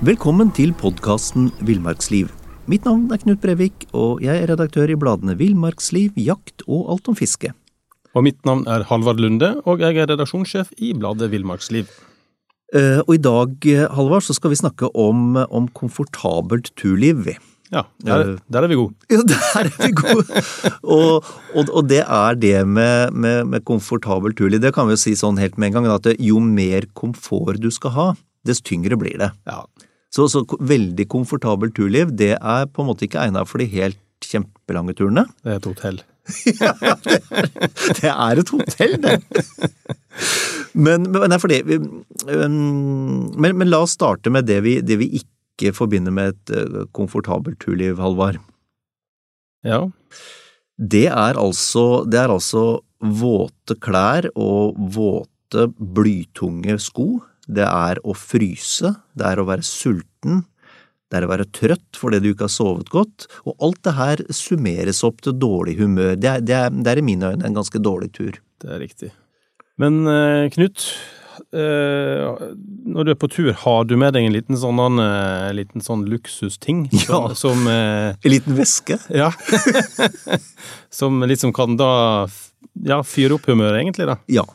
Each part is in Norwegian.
Velkommen til podkasten Villmarksliv. Mitt navn er Knut Brevik, og jeg er redaktør i bladene Villmarksliv, Jakt og Alt om fiske. Og mitt navn er Halvard Lunde, og jeg er redaksjonssjef i bladet Villmarksliv. Uh, og i dag, Halvard, så skal vi snakke om, om komfortabelt turliv. Ja, der, der, er vi gode. Ja, der er vi gode. og, og, og, det er det med, med, med komfortabelt turliv. Det kan vi jo si sånn helt med en gang, at jo mer komfort du skal ha, dess tyngre blir det. Ja. Så, så veldig komfortabelt turliv, det er på en måte ikke egnet for de helt kjempelange turene. Det er et hotell. ja, det er, det er et hotell, det. Men, men, det, men, men, la oss starte med det vi, det vi ikke forbinder med et eh, komfortabelt turliv, Halvard. Ja. Det er altså, det er altså våte klær og våte, blytunge sko. Det er å fryse, det er å være sulten, det er å være trøtt fordi du ikke har sovet godt, og alt det her summeres opp til dårlig humør. Det er, det er, det er i mine øyne en ganske dårlig tur. Det er riktig. Men eh, Knut, eh, når du er på tur, har du med deg en liten sånn, en eh, liten sånn luksusting? Ja. Som, en liten væske? Ja. som liksom kan da ja, fyre opp humøret, egentlig, da? Ja.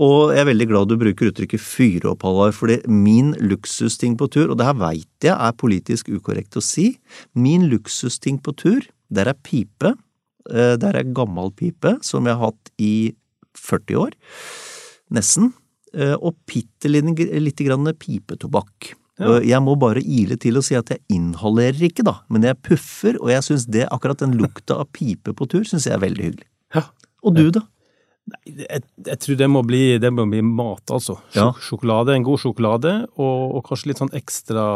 Og jeg er veldig glad du bruker uttrykket fyre opp, Halvard, fordi min luksusting på tur, og det her veit jeg er politisk ukorrekt å si, min luksusting på tur, der er pipe, der er gammel pipe som jeg har hatt i 40 år, nesten, og bitte lite grann pipetobakk. Ja. Jeg må bare ile til og si at jeg inhalerer ikke, da, men jeg puffer, og jeg syns det, akkurat den lukta av pipe på tur, syns jeg er veldig hyggelig. Ja. Og du, da? Jeg, jeg, tror det må, bli, det må bli mat, altså. Ja. Sjokolade, en god sjokolade, og, og kanskje litt sånn ekstra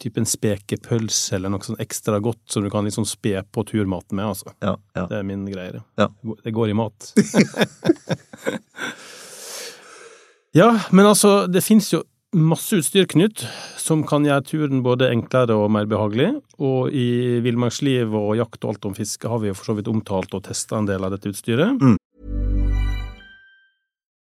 type en spekepølse eller noe sånn ekstra godt som du kan liksom spe på turmaten med, altså. Ja, ja. Det er min greie. Ja. Det går i mat. ja, men altså, det fins jo masse utstyr, Knut, som kan gjøre turen både enklere og mer behagelig. Og i Villmarksliv og Jakt og alt om fiske har vi jo for så vidt omtalt og testa en del av dette utstyret. Mm.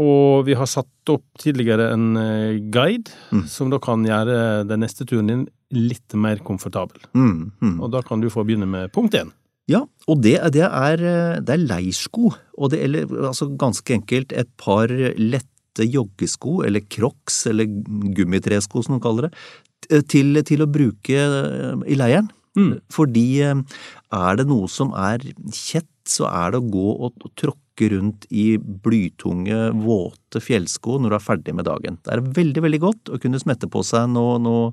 Og vi har satt opp tidligere en guide, guide, som da kan gjøre den neste turen din litt mer komfortabel. Mm, mm. Og da kan du få begynne med punkt én. Ja, og det, det, er, det er leirsko, og det eller altså ganske enkelt et par lette joggesko, eller crocs, eller gummitresko som de kaller det, til, til å bruke i leiren. Mm. Fordi er det noe som er kjett, så er det å gå og, og tråkke rundt i blytunge, våte fjellsko når du er ferdig med dagen. Det er veldig, veldig godt å kunne smette på seg noe, noe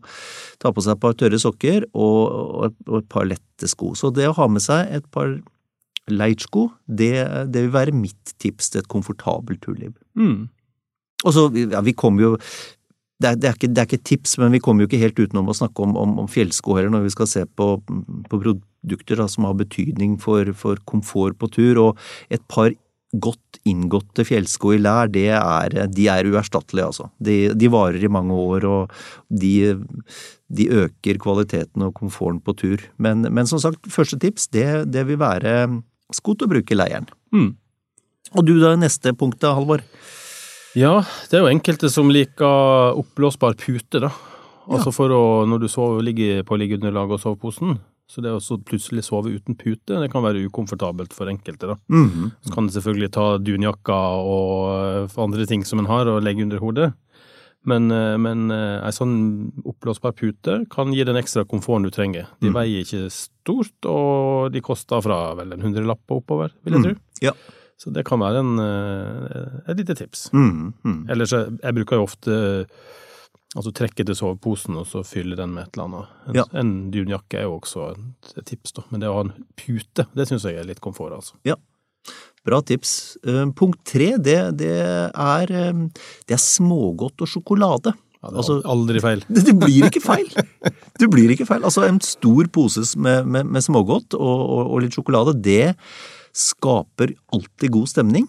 ta på seg et par tørre sokker og, og, og, et par lette sko. Så det å ha med seg et par leirsko, det, det vil være mitt tips til et komfortabelt turliv. Mm. Og så, ja, vi kommer jo det er, det, er ikke, det er ikke tips, men vi kommer jo ikke helt utenom å snakke om, om, om fjellsko heller, når vi skal se på, på produkter da, som har betydning for, for, komfort på tur. Og et par godt inngåtte fjellsko i lær, det er, de er uerstattelige, altså. De, de varer i mange år, og de, de øker kvaliteten og komforten på tur. Men, men som sagt, første tips, det, det vil være sko til å bruke i leiren. Mm. Og du da, neste punkt da, Halvor? Ja, det er jo enkelte som liker oppblåsbar pute, da. Altså for å, når du sover, ligger på liggeunderlaget og soveposen. Så det å plutselig sove uten pute, det kan være ukomfortabelt for enkelte, da. Mhm. Så kan en selvfølgelig ta dunjakka og andre ting som en har, og legge under hodet. Men, eh, men eh, ei sånn oppblåsbar pute kan gi den ekstra komforten du trenger. De veier ikke stort, og de koster fra vel en hundrelapp og oppover, vil jeg tro. Ja. Så det kan være en, eh, et lite tips. Mhm, mhm. Ellers, jeg bruker jo ofte altså trekke til soveposen, og så fylle den med et eller annet. En, Ja. en dunjakke er jo også et, et tips, da. Men det å ha en pute, det syns jeg er litt komfort, altså. Ja. Bra tips. Eh, Punkt tre, det, det, er, eh, det er smågodt og sjokolade. Ja, det er Altså- aldri feil. Det, det blir ikke feil! Det blir ikke feil. Altså, en stor pose med, med, med smågodt og, og, og litt sjokolade, det skaper alltid god stemning.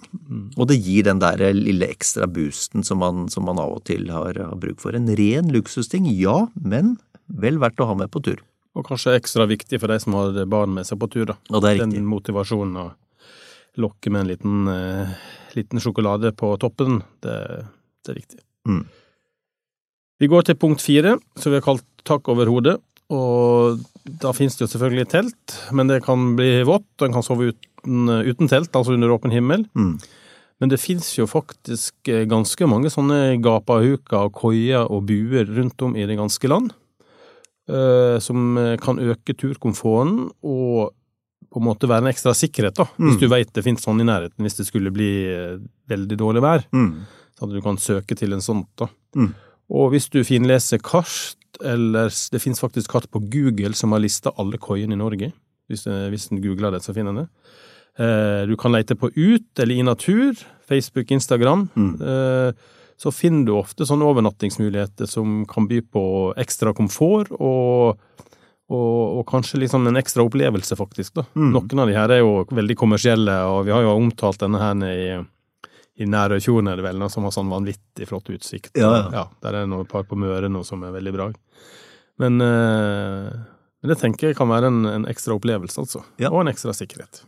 Og det gir den der lille ekstra boosten som man, som man av og til har, har bruk for. En ren luksusting, ja, men vel verdt å ha med på tur. Og kanskje ekstra viktig for de som har barn med seg på tur, da. Og det er riktig. Den motivasjonen å lokke med en liten, eh, liten sjokolade på toppen, det, det er viktig. Mm. Vi går til punkt fire, som vi har kalt tak over hodet. Og da finnes det jo selvfølgelig telt, men det kan bli vått, og en kan sove uten, uten telt, altså under åpen himmel. Mm. Men det finnes jo faktisk eh, ganske mange sånne gapahuker og koier og buer rundt om i det ganske land, eh, som eh, kan øke turkomforten og på en måte være en ekstra sikkerhet, da, hvis Mm. du veit det finnes sånn i nærheten hvis det skulle bli eh, veldig dårlig vær. Mm. Så at du kan søke til en sånn. da. Mm. Og hvis du finleser kart, eller det finnes faktisk kart på Google som har lista alle koiene i Norge, hvis, eh, hvis en googler det, så finner en det. Eh, Du kan lete på Ut eller i natur, Facebook, Instagram. Mm. Eh, Så finner du ofte sånne overnattingsmuligheter som kan by på ekstra komfort og, og, og kanskje liksom en ekstra opplevelse, faktisk. da. Mm. Noen av de her er jo veldig kommersielle, og vi har jo omtalt denne her i i Nærøyfjorden er det vel, som har sånn vanvittig flott utsikt. Ja, ja. Der er det et par på Møre nå som er veldig bra. Men, eh, men det tenker jeg kan være en, en ekstra opplevelse, altså. Ja. Og en ekstra sikkerhet.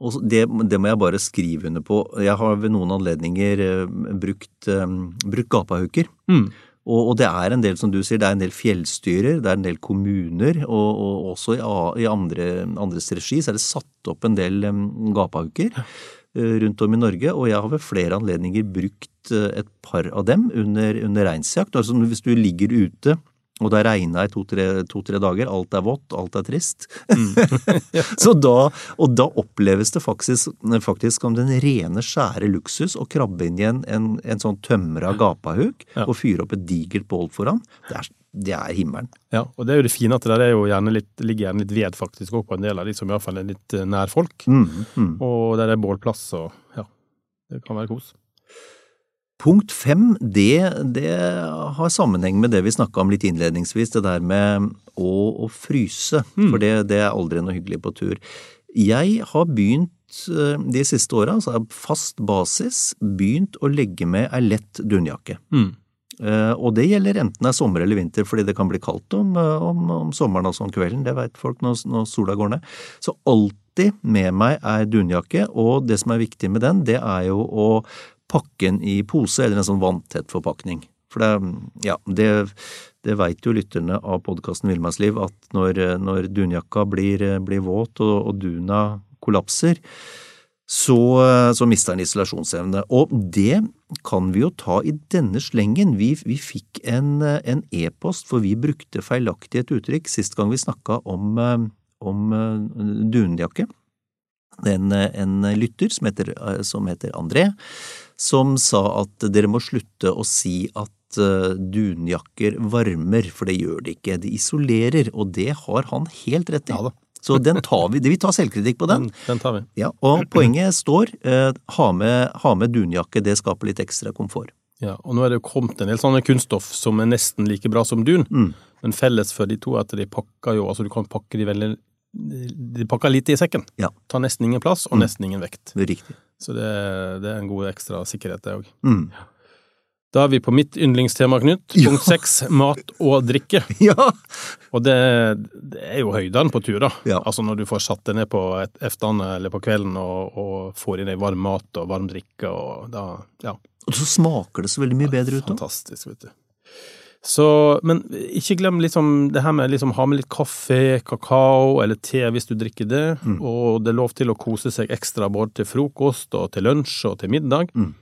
Og det, det må jeg bare skrive under på. Jeg har ved noen anledninger eh, brukt, eh, brukt gapahuker. Mm. Og, og det er en del, som du sier, det er en del fjellstyrer, det er en del kommuner, og, og også i, i andre, andres regi så er det satt opp en del um, gapahuker eh, rundt om i Norge, og jeg har ved flere anledninger brukt et par av dem under, under reinsjakt. Altså hvis du ligger ute, og det har regna i to-tre to, dager, alt er vått, alt er trist. så da, og da oppleves det faktisk, faktisk som den rene, skjære luksus å krabbe inn i en, en, en sånn tømra gapahuk Ja. og fyre opp et digert bål foran. Det er, det er himmelen. Ja, og det er jo det fine at det der er jo gjerne litt, ligger gjerne litt ved faktisk òg på en del av de som iallfall er litt eh, nær folk. Mm, mm. Og der er bålplass og ja, det kan være kos. Punkt fem, det, det har sammenheng med det vi snakka om litt innledningsvis, det der med å, å fryse. For det, det er aldri noe hyggelig på tur. Jeg har begynt eh, de siste åra, altså fast basis, begynt å legge med ei lett dunjakke. Mm. Uh, Og det gjelder enten det er sommer eller vinter, fordi det kan bli kaldt om, eh, om, om sommeren også om kvelden. Det veit folk når, når sola går ned. Så alltid med meg er dunjakke, og det som er viktig med den, det er jo å pakke den i pose eller en sånn vanntett forpakning. For det, ja, det, det veit jo lytterne av podkasten Villmarksliv at når, når dunjakka blir, blir våt og, og duna kollapser, så, så mister den isolasjonsevne. Og det kan vi jo ta i denne slengen. Vi, vi fikk en e-post, for vi brukte feilaktig et uttrykk sist gang vi snakka om, om dunjakke. En, en lytter som heter, som heter André, som sa at dere må slutte å si at eh, dunjakker varmer, for det gjør de ikke. De isolerer, og det har han helt rett i. Ja. Så den tar vi, vi tar selvkritikk på den. Den, den tar vi. Ja, og poenget står eh, ha, med, ha med dunjakke, det skaper litt ekstra komfort. Ja, og nå er det jo kommet en del sånne kunststoff som er nesten like bra som dun, Mm. men felles for de to er at de pakker jo, altså du kan pakke de veldig De pakker lite i sekken. Ja. Tar nesten ingen plass, og Mm. nesten ingen vekt. Riktig. Så det, det er en god ekstra sikkerhet, det òg. Mm. Da er vi på mitt yndlingstema, Knut. Punkt seks, mat og drikke. Ja! Og det, det er jo høydene på tur, da. Ja. Altså når du får satt deg ned på eftene eller på kvelden og, og får i deg varm mat og varm drikke, og da Ja. Og så smaker det så veldig mye bedre ut da. Fantastisk, vet du. Så, men ikke glem liksom det her med liksom ha med litt kaffe, kakao eller te hvis du drikker det, Mm. og det er lov til å kose seg ekstra både til frokost og til lunsj og til middag. Mm.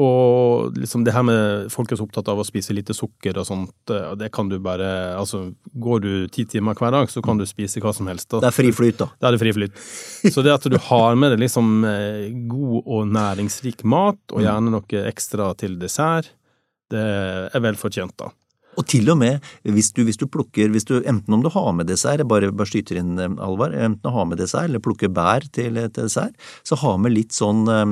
Og liksom det her med folk er så opptatt av å spise lite sukker og sånt, eh, det kan du bare Altså, går du ti timer hver dag, så kan du spise hva som helst. Da. Det er fri flyt, da. Det er det fri flyt. Så det at du har med deg liksom eh, god og næringsrik mat, og gjerne noe ekstra til dessert, det er vel fortjent, da. Og til og med hvis du, hvis du plukker, hvis du, enten om du har med dessert, bare, bare skyter inn eh, Alvar, enten å ha med dessert eller plukke bær til, til dessert, så ha med litt sånn eh,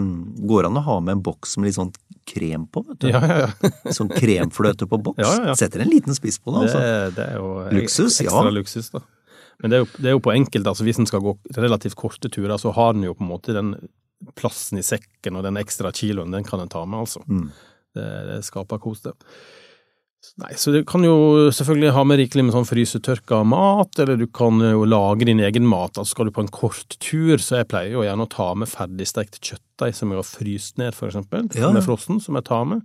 Går an å ha med en boks med litt sånn krem på, vet du. Ja, ja, ja. Sånn kremfløte på boks. Setter en liten spiss på det, Det, altså. det er jo Luksus, ja. ekstra luksus, da. Men det er jo, det er jo på enkelte, altså hvis en skal gå relativt korte turer, så har en jo på en måte den plassen i sekken og den ekstra kiloen, den kan en ta med, altså. Mm. Det, det skaper kos, det. Nei, så du kan jo selvfølgelig ha med rikelig med sånn frysetørka mat, eller du kan jo lage din egen mat. Altså skal du på en kort tur, så jeg pleier jo gjerne å ta med ferdigstekt kjøttdeig som jeg har fryst ned, for eksempel, Ja, med frossen, som jeg tar med.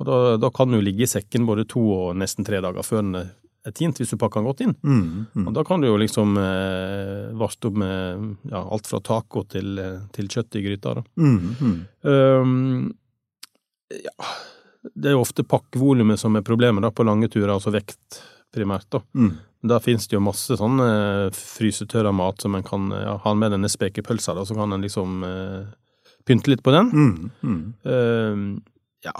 Og da, da kan den jo ligge i sekken både to og nesten tre dager før den er tint, hvis du pakker den godt inn. Mm, mm. Og da kan du jo liksom eh, vaste opp med ja, alt fra taco til, eh, til kjøtt i gryta, da. Mm, mm. Um, ja, det er jo ofte pakkevolumet som er problemet da, på lange turer, altså vekt primært. da. Mm. Da finnes det jo masse sånn eh, frysetørra mat som en kan ja, ha med denne spekepølsa, da, så kan en liksom eh, pynte litt på den. Mm, mm. Uh, ja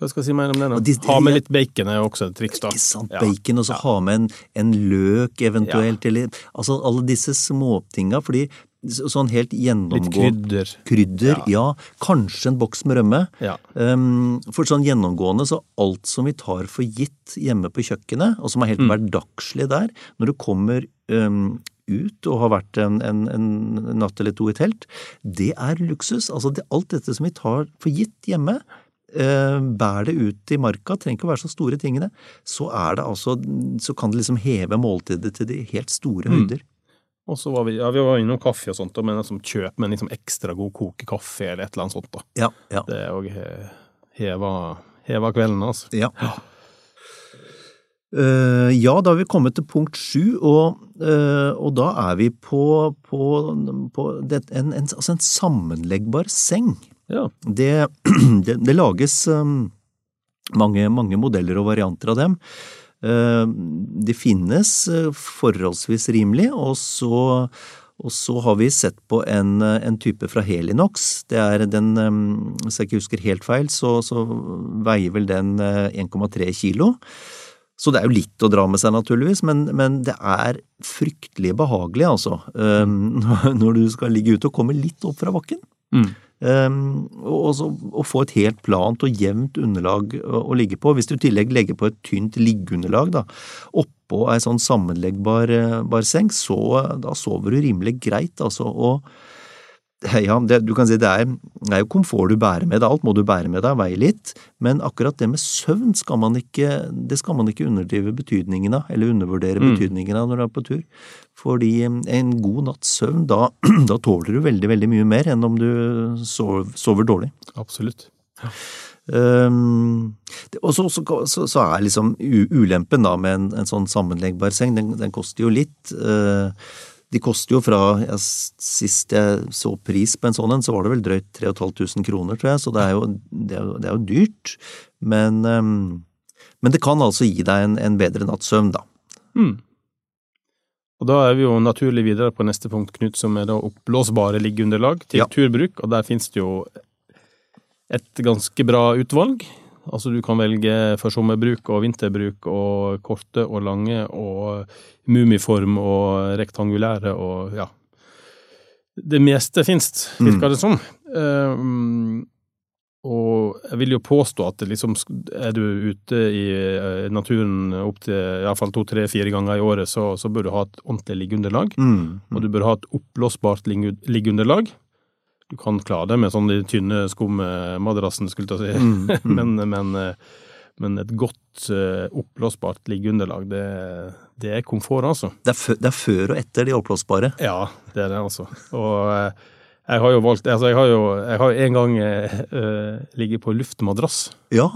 Hva skal jeg si mer om det? Da? de- Ha med litt bacon er jo også et triks, da. Ikke sant, Ja. bacon, og så Ja. ha med en, en løk eventuelt, eller Altså alle disse småtinga, fordi sånn helt Litt krydder. Krydder, ja. Kanskje en boks med rømme. Ja. Um, for sånn gjennomgående, så alt som vi tar for gitt hjemme på kjøkkenet, og som er helt Mm. hverdagslig der, når du kommer um, ut og har vært en, en, en natt eller to i telt, det er luksus. Altså det, alt dette som vi tar for gitt hjemme, eh, bær det ut i marka, trenger ikke å være så store tingene, så det altså, så kan det liksom heve måltidet til de helt store Mm. Og så var vi, ja, vi var innom kaffe og sånt, men liksom kjøp med en liksom ekstra god kokekaffe eller et eller annet sånt. da. Ja, ja. Det òg heva, heva kvelden, altså. Ja. Eh, ja, da har vi kommet til punkt sju, og, uh, og da er vi på, på, på det, en, en, altså en sammenleggbar seng. Ja. Det, det, det lages um, mange, mange modeller og varianter av dem. Eh, Det finnes eh, forholdsvis rimelig, og så, og så har vi sett på en, eh, en type fra Helinox. Det er den, hvis jeg ikke husker helt feil, så, så veier vel den eh, 1,3 kilo. Så det er jo litt å dra med seg, naturligvis, men, men det er fryktelig behagelig, altså, når du skal ligge ute og komme litt opp fra bakken. Mm. Um, og så, å få et helt plant og jevnt underlag å, å ligge på. Hvis du i tillegg legger på et tynt liggeunderlag da, oppå ei sånn sammenleggbar eh, seng, så da sover du rimelig greit, altså. Og ja, det, du kan si det er, det er jo komfort du bærer med deg, alt må du bære med deg, veie litt, men akkurat det med søvn skal man ikke, det skal man ikke underdrive betydningen av, eller undervurdere Mm. betydningen av når du er på tur. Fordi en god natts søvn, da, da tåler du veldig, veldig mye mer enn om du sover, sover dårlig. Absolutt. Um, det- og så, så, så, så er liksom ulempen da med en, en sånn sammenleggbar seng, den, den koster jo litt. Uh, de koster jo fra ja, Sist jeg så pris på en sånn en, så var det vel drøyt 3500 kroner, tror jeg, så det er jo, det er jo, det er jo dyrt. Men, um, men det kan altså gi deg en, en bedre natts søvn, da. Mm. Og da er vi jo naturlig videre på neste punkt, Knut, som er da oppblåsbare liggeunderlag til Ja. turbruk, og der finnes det jo et ganske bra utvalg. Altså du kan velge for sommerbruk og vinterbruk og korte og lange og mumiform og rektangulære og ja. Det meste finnes, virker det som. Um, og jeg vil jo påstå at liksom, er du ute i eh, naturen opptil iallfall to, tre, fire ganger i året, så, så bør du ha et ordentlig liggeunderlag. Mm. Og du bør ha et oppblåsbart ligge- liggeunderlag. Du kan klare det med sånn de tynne skummadrassene, skulle jeg si. Mm, men, men, eh, men, et godt uh, oppblåsbart liggeunderlag, det, det, er komfort, altså. Det er, før, det er, før og etter de oppblåsbare? Ja, det er det, altså. Og uh, jeg har jo valgt Altså, jeg har jo jeg har en gang uh, ligget på luftmadrass. Ja.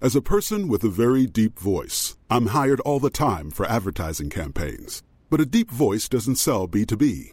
As a person with a very deep voice, I'm hired all the time for advertising campaigns. But a deep voice doesn't sell B2B,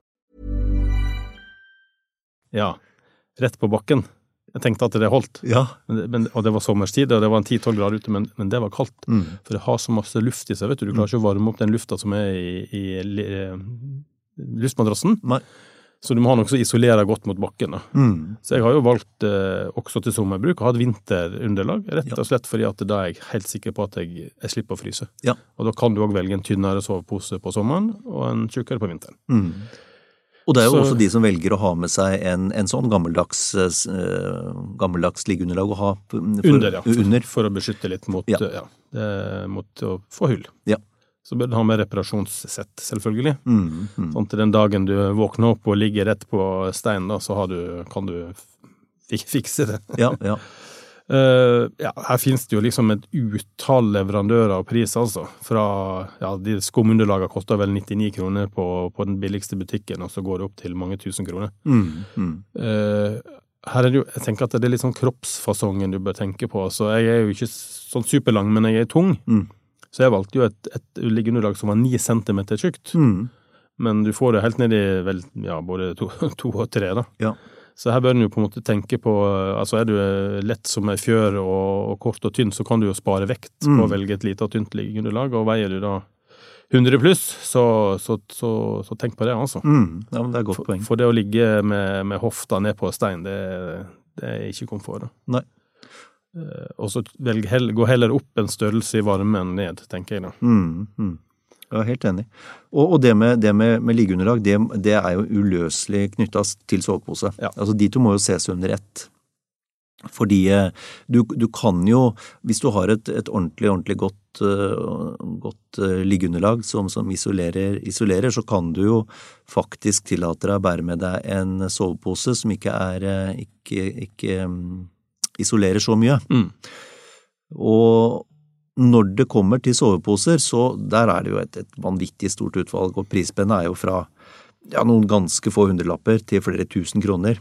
Ja. Rett på bakken. Jeg tenkte at det holdt. Ja. Men, men, og det var sommerstid, og det var en 10-12 grader ute, men, men det var kaldt. Mm. For det har så masse luft i seg, vet du. Du klarer ikke å varme opp den lufta som er i, i li- eh, luftmadrassen. Nei. Så du må ha noe som isolerer godt mot bakken. Mm. Så jeg har jo valgt eh, også til sommerbruk å ha et vinterunderlag, rett og slett fordi at da er jeg helt sikker på at jeg, jeg slipper å fryse. Ja. Og da kan du òg velge en tynnere sovepose på sommeren og en tjukkere på vinteren. Mm. Og det er jo Så- også de som velger å ha med seg en, en sånn gammeldags, uh, gammeldags liggeunderlag å ha for, Under, ja. For, under. for å beskytte litt mot, Ja. ja, det, mot å få hull. Ja. Så bør du ha med reparasjonssett, selvfølgelig. Mm, mm. Sånn til den dagen du våkner opp og ligger rett på steinen, da, så har du, kan du fikse det. Ja, ja. Eh, ja, her finnes det jo liksom et utall leverandører og pris, altså. Fra ja, de skumunderlagene koster vel 99 kroner på, på den billigste butikken, og så går det opp til mange tusen kroner. Mm, mm. Uh, her er det jo, jeg tenker at det er litt sånn kroppsfasongen du bør tenke på. Så jeg er jo ikke sånn superlang, men jeg er tung. Mm. Så jeg valgte jo et, et liggeunderlag som var ni centimeter tjukt. Mm. Men du får det helt ned i vel, ja, både to, to og tre, da. Ja. Så her bør en jo på en måte tenke på Altså er du lett som ei fjør og, og kort og tynn, så kan du jo spare vekt på Mm. å velge et lite og tynt liggeunderlag. Og veier du da 100 pluss, så, så, så, så tenk på det, altså. Mm. Ja, men det er godt For, poeng. for det å ligge med, med hofta ned på stein, det, det er ikke komfort. Da. Nei. Eh, Og så velg gå heller opp en størrelse i varmen ned, tenker jeg da. Mm, er helt enig. Og, og det med, det med, med liggeunderlag, det, det er jo uløselig knytta til sovepose. Ja. Altså de to må jo ses under ett. Fordi eh, du, du kan jo, hvis du har et, et ordentlig, ordentlig godt, eh, godt eh, liggeunderlag som, som isolerer, isolerer, så kan du jo faktisk tillate deg å bære med deg en sovepose som ikke er ikke, ikke mm, isolerer så mye. Mm. Og når det kommer til soveposer, så der er det jo et, et vanvittig stort utvalg, og prisspennet er jo fra ja, noen ganske få hundrelapper til flere tusen kroner.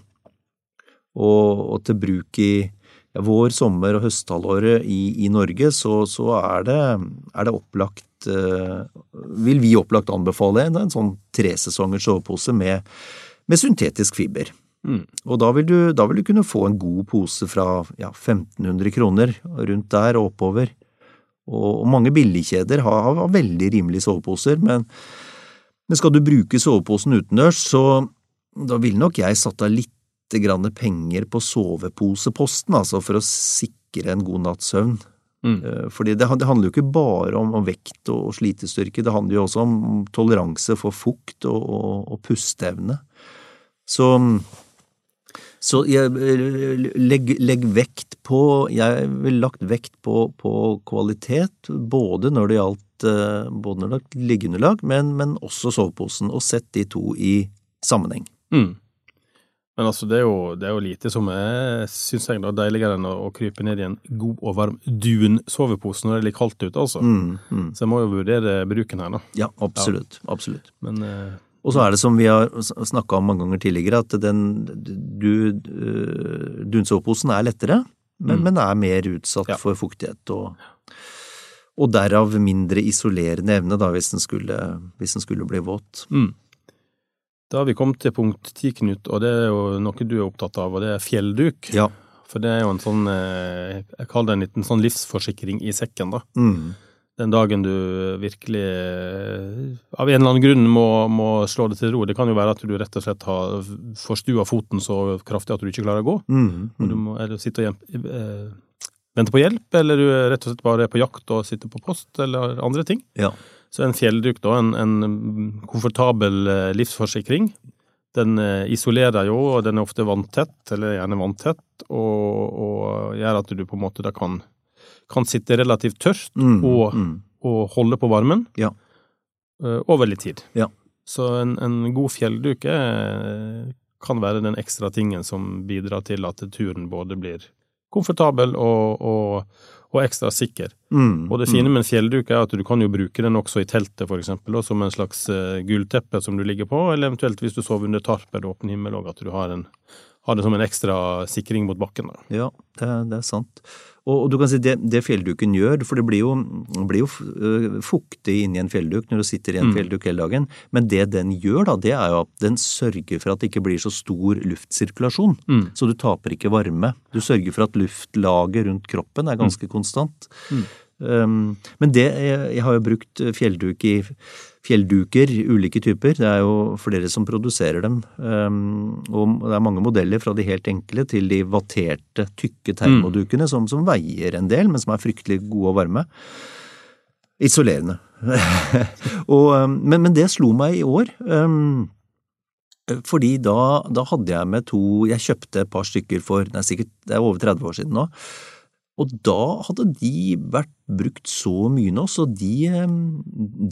Og, og til bruk i ja, vår, sommer- og høsthalvåret i, i Norge, så, så er, det, er det opplagt eh, Vil vi opplagt anbefale en, en sånn tresesongers sovepose med, med syntetisk fiber. Mm. Og da vil, du, da vil du kunne få en god pose fra ja, 1500 kroner, rundt der og oppover. Og, mange billigkjeder har, har veldig rimelige soveposer, men, men skal du bruke soveposen utendørs, så da ville nok jeg satt av litt grann penger på soveposeposten, altså for å sikre en god natts søvn. Mm. Eh, Fordi det, det handler jo ikke bare om, om vekt og slitestyrke, det handler jo også om toleranse for fukt og, og, og pusteevne. Så Så jeg, eh, legg, legg vekt på Jeg ville lagt vekt på, på kvalitet, både når det gjaldt eh, både når det gjaldt liggeunderlag, men, men også soveposen, og sett de to i sammenheng. Mm. Men altså, det er jo, det er jo lite som er, syns jeg, da, deiligere enn å, å krype ned i en god og varm dun-sovepose når det er litt kaldt ute, altså. Mm, mm. Så jeg må jo vurdere bruken her, da. Ja, absolutt. Absolutt. Men eh, Og så er det som vi har snakka om mange ganger tidligere, at den du, øh, er lettere, men, Mm. men er mer utsatt Ja. for fuktighet og og derav mindre isolerende evne, da, hvis den skulle, hvis den skulle bli våt. mm. Da har vi kommet til punkt ti, Knut, og det er jo noe du er opptatt av, og det er fjellduk. Ja. For det er jo en sånn, eh, jeg kaller det en liten sånn livsforsikring i sekken, da. Mm. Den dagen du virkelig eh, av en eller annen grunn må, må slå det til ro. Det kan jo være at du rett og slett har forstua foten så kraftig at du ikke klarer å gå. Mm. Og du må eller sitte og hjem, eh, vente på hjelp, eller du er rett og slett bare er på jakt og sitter på post, eller andre ting. Ja. Så en fjellduk, da, en, en komfortabel eh, livsforsikring, den eh, isolerer jo, og den er ofte vanntett, eller gjerne vanntett, og, og gjør at du på en måte da kan, kan sitte relativt tørt Mm. og, Mm. og holde på varmen Ja. eh, over litt tid. Ja. Så en, en god fjellduk er, kan være den ekstra tingen som bidrar til at turen både blir komfortabel og, og, og ekstra sikker. Mm. Og det fine med en fjellduk er at du kan jo bruke den også i teltet, for eksempel, og som en slags uh, gullteppe som du ligger på, eller eventuelt hvis du sover under tarp eller åpen himmel og at du har, en, har det som en ekstra sikring mot bakken. Da. Ja, det det er sant. Og, du kan si det, det fjellduken gjør, for det blir jo, blir jo øh, fuktig inni en fjellduk når du sitter i en Mm. fjellduk hele dagen, men det den gjør da, det er jo at den sørger for at det ikke blir så stor luftsirkulasjon. Mm. Så du taper ikke varme. Du sørger for at luftlaget rundt kroppen er ganske konstant. Mm. Um, men det, jeg, har jo brukt fjellduk i fjellduker, ulike typer. Det er jo flere som produserer dem. Um, og det er mange modeller fra de helt enkle til de vatterte, tykke termodukene som, som veier en del, men som er fryktelig gode og varme. Isolerende. og, um, men, men det slo meg i år. Fordi da, da hadde jeg med to Jeg kjøpte et par stykker for det er sikkert det er over 30 år siden nå. Og da hadde de vært brukt så mye nå, så de,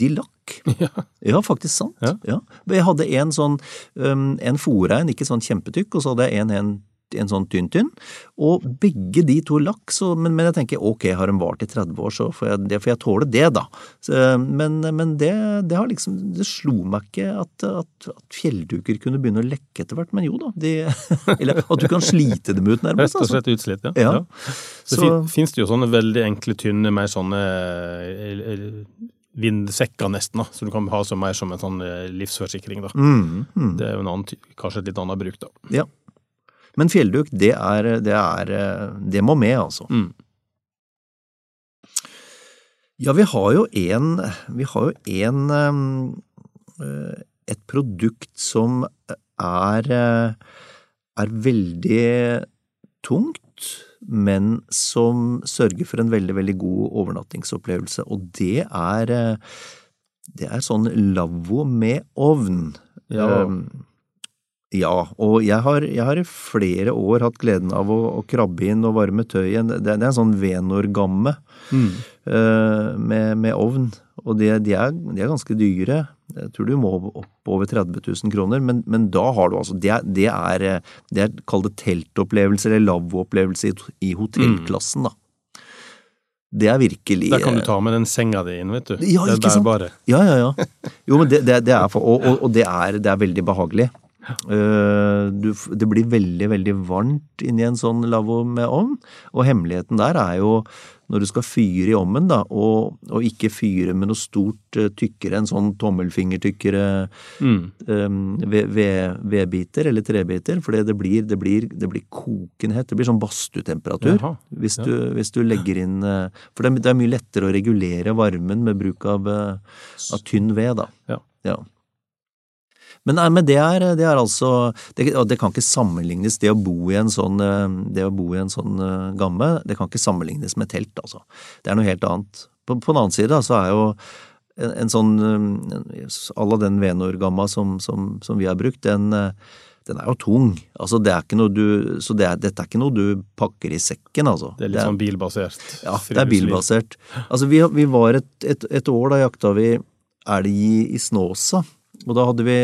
de lakk. Ja. Ja, faktisk sant. Ja. Ja. Jeg hadde en sånn, en fòrein, ikke sånn kjempetykk, og så hadde jeg en, en, en sånn tynn-tynn. Og begge de to laks, så, men, men jeg tenker ok, har de vart i 30 år, så får jeg, det får jeg tåle det, da. Så, men men det, det har liksom, det slo meg ikke at, at, at fjellduker kunne begynne å lekke etter hvert, men jo da. De, eller at du kan slite dem ut, nærmest. Rett og altså. slett utslitt, ja. Ja. Så, Så- fins det jo sånne veldig enkle, tynne, mer sånne eh, vindsekker nesten, da. Så du kan ha som mer som en sånn eh, livsforsikring, da. Mm, mm. Det er jo en annen, kanskje et litt annet bruk, da. Ja. Men fjellduk, det er, det er Det må med, altså. Mm. Ja, vi har jo en Vi har jo en eh, Et produkt som er er veldig tungt, men som sørger for en veldig, veldig god overnattingsopplevelse, og det er eh, det er sånn lavvo med ovn. Ja. Um, ja, og jeg har, jeg har i flere år hatt gleden av å, å krabbe inn og varme tøy igjen. Det, det er en sånn Venor-gamme Mm. uh, med, med ovn, og de, de, er, de er ganske dyre. Jeg tror du må opp over 30 000 kroner, men, men da har du altså Det det er, eh, det er kall det teltopplevelse eller lavvoopplevelse i, i hotellklassen, da. Det er virkelig Der kan du ta med den senga di inn, vet du. Ja, det er bærbare. Ja, ja, ja. Jo, men det, er for, og, og, og det, er, det er veldig behagelig. Eh, du, det blir veldig, veldig varmt inni en sånn lavvo med ovn, og hemmeligheten der er jo når du skal fyre i ovnen, da, og, og ikke fyre med noe stort eh, tykkere en sånn tommelfingertykkere Mm. um, ved- ved- vedbiter eller trebiter, for det blir, det, blir, det blir. Det blir sånn badstuetemperatur hvis, ja. du, hvis du legger inn For det er, det er mye lettere å regulere varmen med bruk av, av tynn ved, da. Ja. Men, nei, men det, er, det er altså det, det kan ikke sammenlignes, det å bo i en sånn, eh, det i en sånn eh, gamme, det kan ikke sammenlignes med telt, altså. Det er noe helt annet. På, på den annen side da, så er jo en, en sånn à la den Venor-gamma som, som, som vi har brukt, den, eh, den er jo tung. Altså, det er ikke noe du, så det er, dette er ikke noe du pakker i sekken, altså. Det er litt sånn bilbasert. Ja, det er bilbasert. Altså, vi, vi var et, et, et år, da jakta vi elg i, i Snåsa. Og da hadde vi,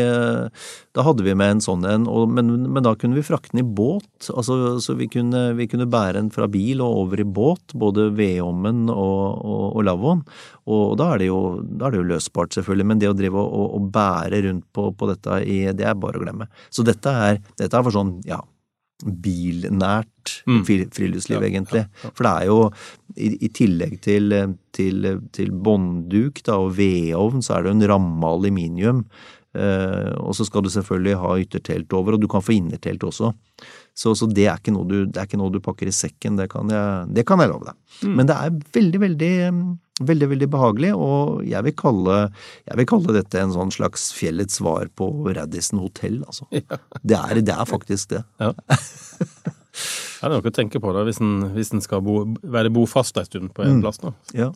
da hadde vi med en sånn en, og, men, men, da kunne vi frakte den i båt. Altså, så vi kunne, vi kunne, bære den fra bil og over i båt, både vedovnen og, og, og lavvoen. Og da er, jo, da er det jo løsbart, selvfølgelig, men det å drive og, og bære rundt på, på, dette, i, det er bare å glemme. Så dette er, dette er for sånn, ja, bilnært mm. friluftsliv, ja, egentlig. Ja, ja. For det er jo, i, i tillegg til, til, til båndduk og vedovn, så er det jo en ramme aluminium. Eh, og så skal du selvfølgelig ha yttertelt over, og du kan få innertelt også. Så, så det, er du, det, er ikke noe du, pakker i sekken, det kan jeg, det kan jeg love deg. Mm. Men det er veldig, veldig Veldig, veldig behagelig, og jeg vil, kalle, jeg vil kalle dette en sånn slags fjellets svar på Radisson hotell, altså. Ja. Det, er, det, er, faktisk det. Ja. det er noe å tenke på da, hvis en, hvis en skal bo, være bofast en stund på en mm. plass. Da. Ja.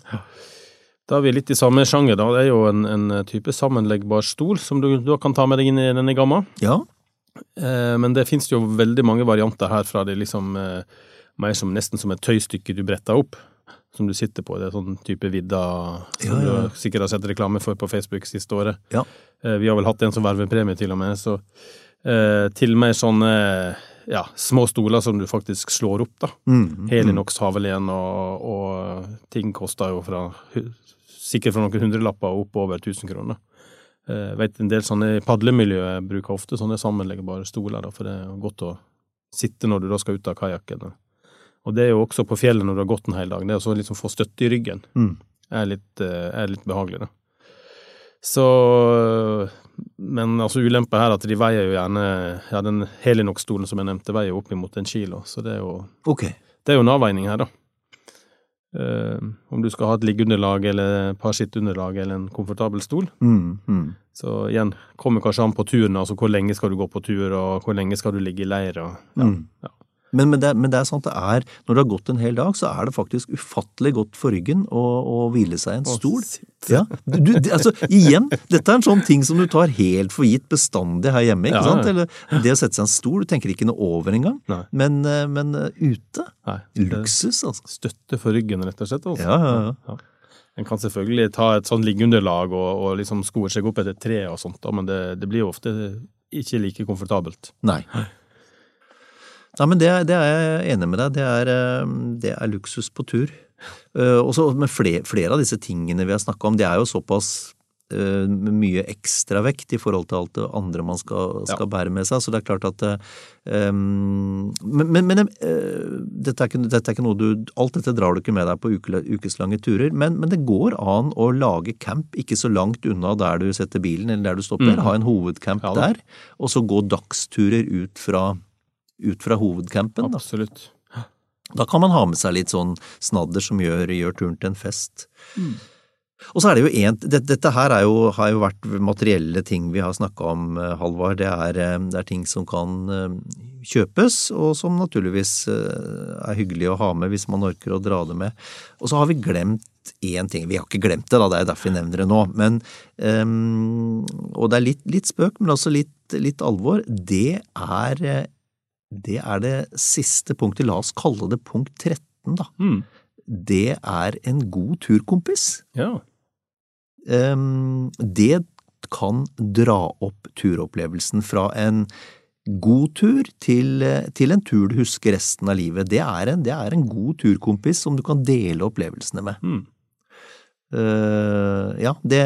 da er vi litt i samme sjanger, da. Det er jo en, en type sammenleggbar stol som du du, kan ta med deg inn i denne gamma. Ja. Eh, men det finnes jo veldig mange varianter her fra det liksom eh, mer som nesten som et tøystykke du bretter opp som du sitter på. Det er sånn type vidda som ja, ja. du sikkert har sett reklame for på Facebook siste året. Ja. Eh, vi har vel hatt en som vervepremie, til og med. Så til og med sånne ja, små stoler som du faktisk slår opp, da. Mm, mm, Helinox havelen og, og ting koster jo fra sikkert fra noen hundrelapper og opp over 1000 kroner. Jeg eh, vet en del sånne padlemiljøer bruker ofte sånne sammenleggbare stoler, da, for det er godt å sitte når du da skal ut av kajakken. Og det er jo også på fjellet når du har gått en hel dag. Det å liksom få støtte i ryggen mm. er, litt, eh, er, litt, behagelig, da. Så Men altså ulempa her er at de veier jo gjerne Ja, den Helinok-stolen som jeg nevnte, veier jo oppimot en kilo, så det er jo okay. Det er jo en avveining her, da. Uh, om du skal ha et liggeunderlag eller et par sitteunderlag eller en komfortabel stol. Mm, mm. Så igjen, kommer kanskje an på turen, altså hvor lenge skal du gå på tur, og hvor lenge skal du ligge i leir, og ja. Mm. ja. Men, men, det, men, det, er sant det er, når du har gått en hel dag, så er det faktisk ufattelig godt for ryggen å, å hvile seg i en stol. Ja, du, altså, igjen, dette er en sånn ting som du tar helt for gitt bestandig her hjemme. ikke ja, sant? Eller det å sette seg i en stol, du tenker ikke noe over engang. Men, eh, men uh, ute Nei, luksus, altså. Støtte for ryggen, rett og slett. Altså. Ja, ja, ja. En kan selvfølgelig ta et sånn liggeunderlag og, og liksom skoe seg opp etter tre og sånt, men det, det blir jo ofte ikke like komfortabelt. Nei. Nei, men det, det, er jeg enig med deg Det er, eh, det er luksus på tur. Uh, også, men flere, flere, av disse tingene vi har snakka om, det er jo såpass uh, mye ekstravekt i forhold til alt det andre man skal, skal ja. bære med seg. Så det er klart at um, Men, men, men dette, er ikke, dette, er ikke, noe du Alt dette drar du ikke med deg på uke, ukeslange turer, men, men, det går an å lage camp ikke så langt unna der du setter bilen eller der du stopper. Mm. Ha en hovedcamp ja, der, og så gå dagsturer ut fra ut fra hovedcampen. Absolutt. Da. da kan man ha med seg litt sånn snadder som gjør, gjør turen til en fest. Mm. Og så er det jo en, det, Dette her jo, har jo vært materielle ting vi har snakka om, eh, Halvard. Det, eh, det, er ting som kan eh, kjøpes, og som naturligvis er hyggelig å ha med hvis man orker å dra det med. Og så har vi glemt én ting. Vi har ikke glemt det, da, det er derfor vi nevner det nå. Men, um, og det er litt, litt spøk, men også litt, litt alvor. Det er det er det siste punktet. La oss kalle det punkt 13, da. Mm. Det er en god turkompis. Ja. Um, det kan dra opp turopplevelsen fra en god tur til, til, en tur du husker resten av livet. Det er, en, det er en god turkompis som du kan dele opplevelsene med. Mm. Uh, ja, det,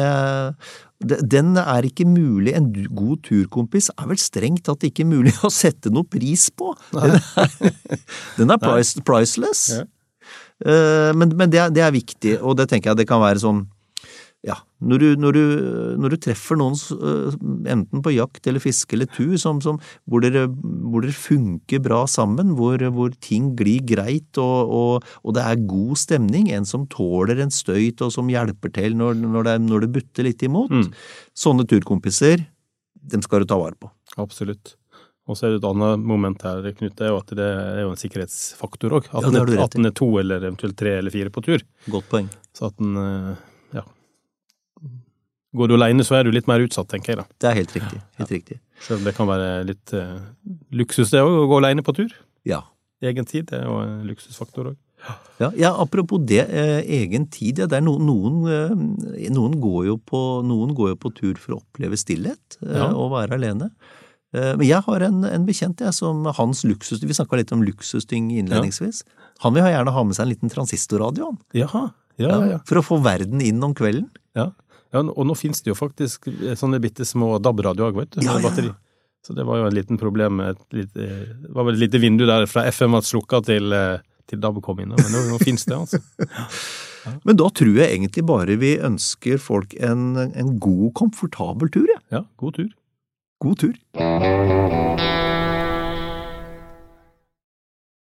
den er ikke mulig En god turkompis er vel strengt tatt ikke mulig å sette noe pris på. Den er, den er price, priceless. Ja. Uh, men, men det, er, det, er, viktig, og det tenker jeg det kan være sånn ja, når du, når, du, når du, treffer noen eh, enten på jakt eller fiske eller tur som, som, hvor, dere, hvor, dere, funker bra sammen, hvor, hvor ting glir greit og, og, og, det er god stemning, en som tåler en støyt og som hjelper til når, når, det, det, butter litt imot, mm. sånne turkompiser, dem skal du ta vare på. Absolutt. Og så er det et annet moment her, Knut, det er jo at det er jo en sikkerhetsfaktor òg. At, ja, at den er to eller eventuelt tre eller fire på tur. Godt poeng. Så at den eh, Går du alene, så er du litt mer utsatt, tenker jeg da. Det er helt riktig. Helt riktig. Selv om det kan være litt uh, luksus det òg, å gå alene på tur. Ja. Egen tid det er jo en luksusfaktor òg. Ja, ja, apropos det, eh, egen tid. Ja, det no, noen, eh, noen, går jo på, noen går jo på tur for å oppleve stillhet eh, Ja. og være alene. Eh, men jeg har en, en bekjent jeg, som hans luksus... Vi snakka litt om luksusting innledningsvis. Han vil gjerne ha med seg en liten transistorradio, Ja, ja, ja. For å få verden inn om kvelden. ja. Ja og nå finnes det jo faktisk eh, sånne bitte små DAB-radioer vet du. Ja, med ja. batteri. Så det var jo et liten problem med et lite, Det var vel et lite vindu der fra FM var slukka til, eh, til DAB kom inn. Men nå, nå finnes det, altså. Men da tror jeg egentlig bare vi ønsker folk en, en god, komfortabel tur, jeg. Ja, god tur. God tur.